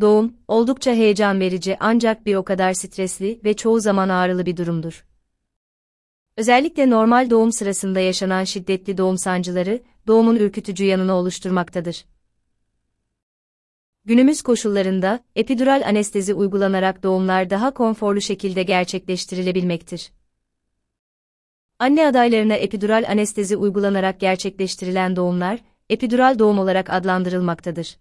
Doğum, oldukça heyecan verici ancak bir o kadar stresli ve çoğu zaman ağrılı bir durumdur. Özellikle normal doğum sırasında yaşanan şiddetli doğum sancıları, doğumun ürkütücü yanını oluşturmaktadır. Günümüz koşullarında, epidural anestezi uygulanarak doğumlar daha konforlu şekilde gerçekleştirilebilmektir. Anne adaylarına epidural anestezi uygulanarak gerçekleştirilen doğumlar, epidural doğum olarak adlandırılmaktadır.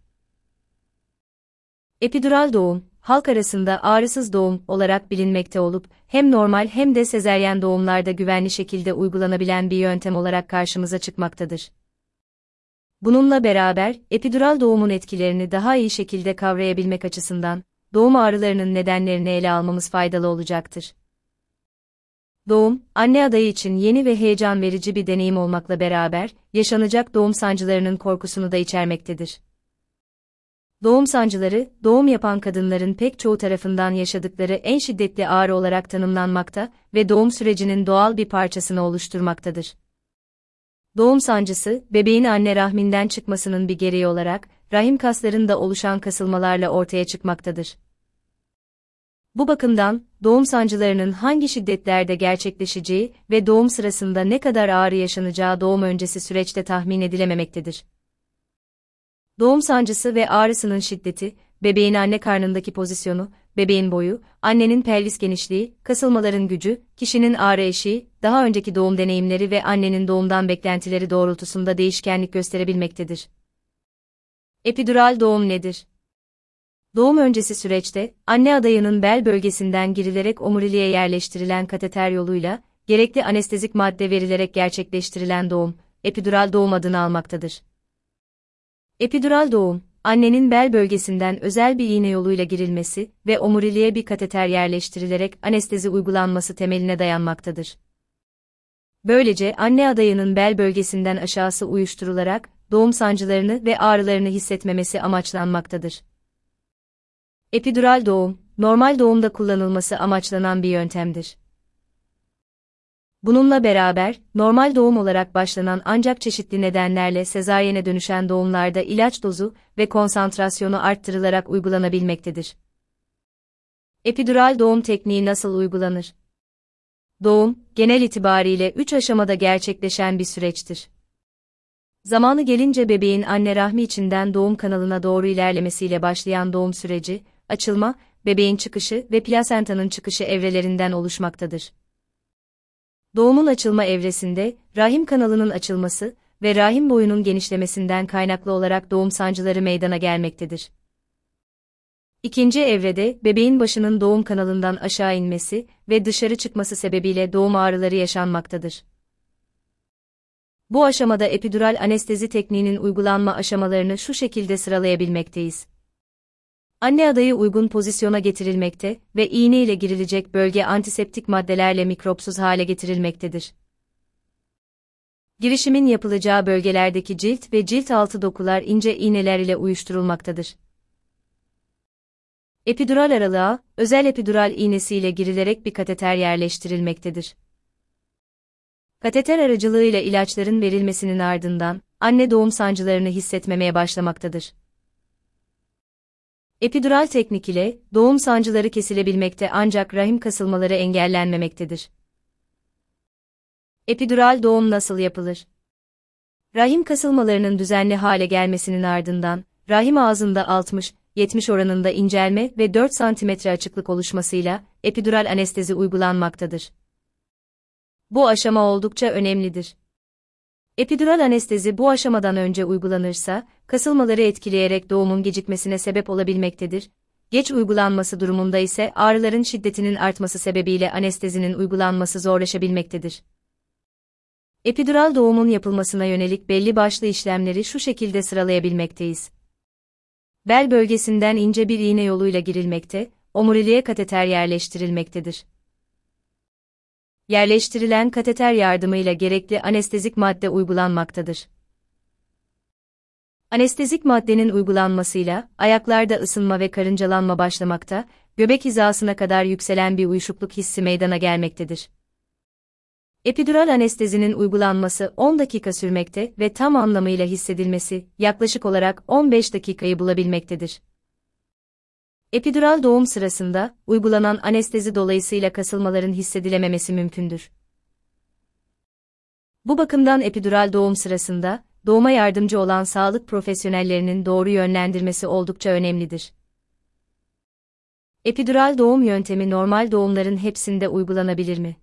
Epidural doğum, halk arasında ağrısız doğum olarak bilinmekte olup, hem normal hem de sezeryen doğumlarda güvenli şekilde uygulanabilen bir yöntem olarak karşımıza çıkmaktadır. Bununla beraber, epidural doğumun etkilerini daha iyi şekilde kavrayabilmek açısından, doğum ağrılarının nedenlerini ele almamız faydalı olacaktır. Doğum, anne adayı için yeni ve heyecan verici bir deneyim olmakla beraber, yaşanacak doğum sancılarının korkusunu da içermektedir. Doğum sancıları, doğum yapan kadınların pek çoğu tarafından yaşadıkları en şiddetli ağrı olarak tanımlanmakta ve doğum sürecinin doğal bir parçasını oluşturmaktadır. Doğum sancısı, bebeğin anne rahminden çıkmasının bir gereği olarak, rahim kaslarında oluşan kasılmalarla ortaya çıkmaktadır. Bu bakımdan, doğum sancılarının hangi şiddetlerde gerçekleşeceği ve doğum sırasında ne kadar ağrı yaşanacağı doğum öncesi süreçte tahmin edilememektedir. Doğum sancısı ve ağrısının şiddeti, bebeğin anne karnındaki pozisyonu, bebeğin boyu, annenin pelvis genişliği, kasılmaların gücü, kişinin ağrı eşiği, daha önceki doğum deneyimleri ve annenin doğumdan beklentileri doğrultusunda değişkenlik gösterebilmektedir. Epidural doğum nedir? Doğum öncesi süreçte, anne adayının bel bölgesinden girilerek omuriliğe yerleştirilen kateter yoluyla, gerekli anestezik madde verilerek gerçekleştirilen doğum, epidural doğum adını almaktadır. Epidural doğum, annenin bel bölgesinden özel bir iğne yoluyla girilmesi ve omuriliğe bir kateter yerleştirilerek anestezi uygulanması temeline dayanmaktadır. Böylece anne adayının bel bölgesinden aşağısı uyuşturularak doğum sancılarını ve ağrılarını hissetmemesi amaçlanmaktadır. Epidural doğum, normal doğumda kullanılması amaçlanan bir yöntemdir. Bununla beraber, normal doğum olarak başlanan ancak çeşitli nedenlerle sezaryene dönüşen doğumlarda ilaç dozu ve konsantrasyonu arttırılarak uygulanabilmektedir. Epidural doğum tekniği nasıl uygulanır? Doğum, genel itibariyle 3 aşamada gerçekleşen bir süreçtir. Zamanı gelince bebeğin anne rahmi içinden doğum kanalına doğru ilerlemesiyle başlayan doğum süreci, açılma, bebeğin çıkışı ve plasentanın çıkışı evrelerinden oluşmaktadır. Doğumun açılma evresinde, rahim kanalının açılması ve rahim boyunun genişlemesinden kaynaklı olarak doğum sancıları meydana gelmektedir. İkinci evrede, bebeğin başının doğum kanalından aşağı inmesi ve dışarı çıkması sebebiyle doğum ağrıları yaşanmaktadır. Bu aşamada epidural anestezi tekniğinin uygulanma aşamalarını şu şekilde sıralayabilmekteyiz. Anne adayı uygun pozisyona getirilmekte ve iğne ile girilecek bölge antiseptik maddelerle mikropsuz hale getirilmektedir. Girişimin yapılacağı bölgelerdeki cilt ve cilt altı dokular ince iğneler ile uyuşturulmaktadır. Epidural aralığa, özel epidural iğnesi ile girilerek bir kateter yerleştirilmektedir. Kateter aracılığıyla ilaçların verilmesinin ardından, anne doğum sancılarını hissetmemeye başlamaktadır. Epidural teknik ile doğum sancıları kesilebilmekte ancak rahim kasılmaları engellenmemektedir. Epidural doğum nasıl yapılır? Rahim kasılmalarının düzenli hale gelmesinin ardından, rahim ağzında 60-70 oranında incelme ve 4 cm açıklık oluşmasıyla epidural anestezi uygulanmaktadır. Bu aşama oldukça önemlidir. Epidural anestezi bu aşamadan önce uygulanırsa, kasılmaları etkileyerek doğumun gecikmesine sebep olabilmektedir. Geç uygulanması durumunda ise ağrıların şiddetinin artması sebebiyle anestezinin uygulanması zorlaşabilmektedir. Epidural doğumun yapılmasına yönelik belli başlı işlemleri şu şekilde sıralayabilmekteyiz. Bel bölgesinden ince bir iğne yoluyla girilmekte, omuriliğe kateter yerleştirilmektedir yerleştirilen kateter yardımıyla gerekli anestezik madde uygulanmaktadır. Anestezik maddenin uygulanmasıyla ayaklarda ısınma ve karıncalanma başlamakta, göbek hizasına kadar yükselen bir uyuşukluk hissi meydana gelmektedir. Epidural anestezinin uygulanması 10 dakika sürmekte ve tam anlamıyla hissedilmesi yaklaşık olarak 15 dakikayı bulabilmektedir. Epidural doğum sırasında, uygulanan anestezi dolayısıyla kasılmaların hissedilememesi mümkündür. Bu bakımdan epidural doğum sırasında, doğuma yardımcı olan sağlık profesyonellerinin doğru yönlendirmesi oldukça önemlidir. Epidural doğum yöntemi normal doğumların hepsinde uygulanabilir mi?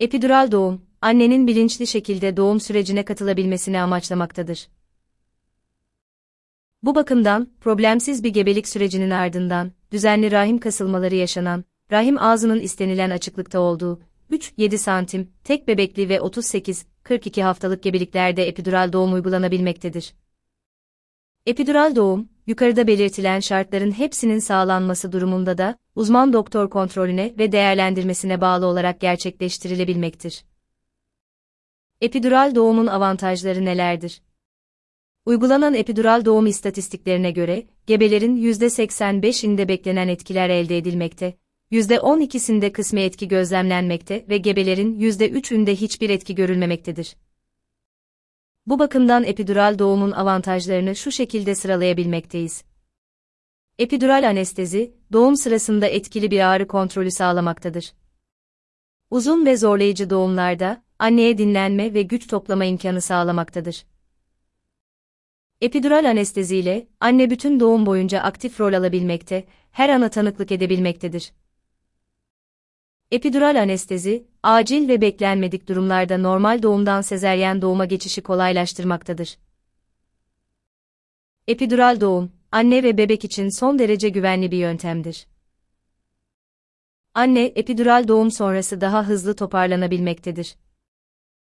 Epidural doğum, annenin bilinçli şekilde doğum sürecine katılabilmesini amaçlamaktadır. Bu bakımdan, problemsiz bir gebelik sürecinin ardından, düzenli rahim kasılmaları yaşanan, rahim ağzının istenilen açıklıkta olduğu, 3-7 santim, tek bebekli ve 38-42 haftalık gebeliklerde epidural doğum uygulanabilmektedir. Epidural doğum, yukarıda belirtilen şartların hepsinin sağlanması durumunda da, uzman doktor kontrolüne ve değerlendirmesine bağlı olarak gerçekleştirilebilmektir. Epidural doğumun avantajları nelerdir? Uygulanan epidural doğum istatistiklerine göre, gebelerin %85'inde beklenen etkiler elde edilmekte, %12'sinde kısmi etki gözlemlenmekte ve gebelerin %3'ünde hiçbir etki görülmemektedir. Bu bakımdan epidural doğumun avantajlarını şu şekilde sıralayabilmekteyiz. Epidural anestezi, doğum sırasında etkili bir ağrı kontrolü sağlamaktadır. Uzun ve zorlayıcı doğumlarda, anneye dinlenme ve güç toplama imkanı sağlamaktadır. Epidural anesteziyle, anne bütün doğum boyunca aktif rol alabilmekte, her ana tanıklık edebilmektedir. Epidural anestezi, acil ve beklenmedik durumlarda normal doğumdan sezeryen doğuma geçişi kolaylaştırmaktadır. Epidural doğum, anne ve bebek için son derece güvenli bir yöntemdir. Anne, epidural doğum sonrası daha hızlı toparlanabilmektedir.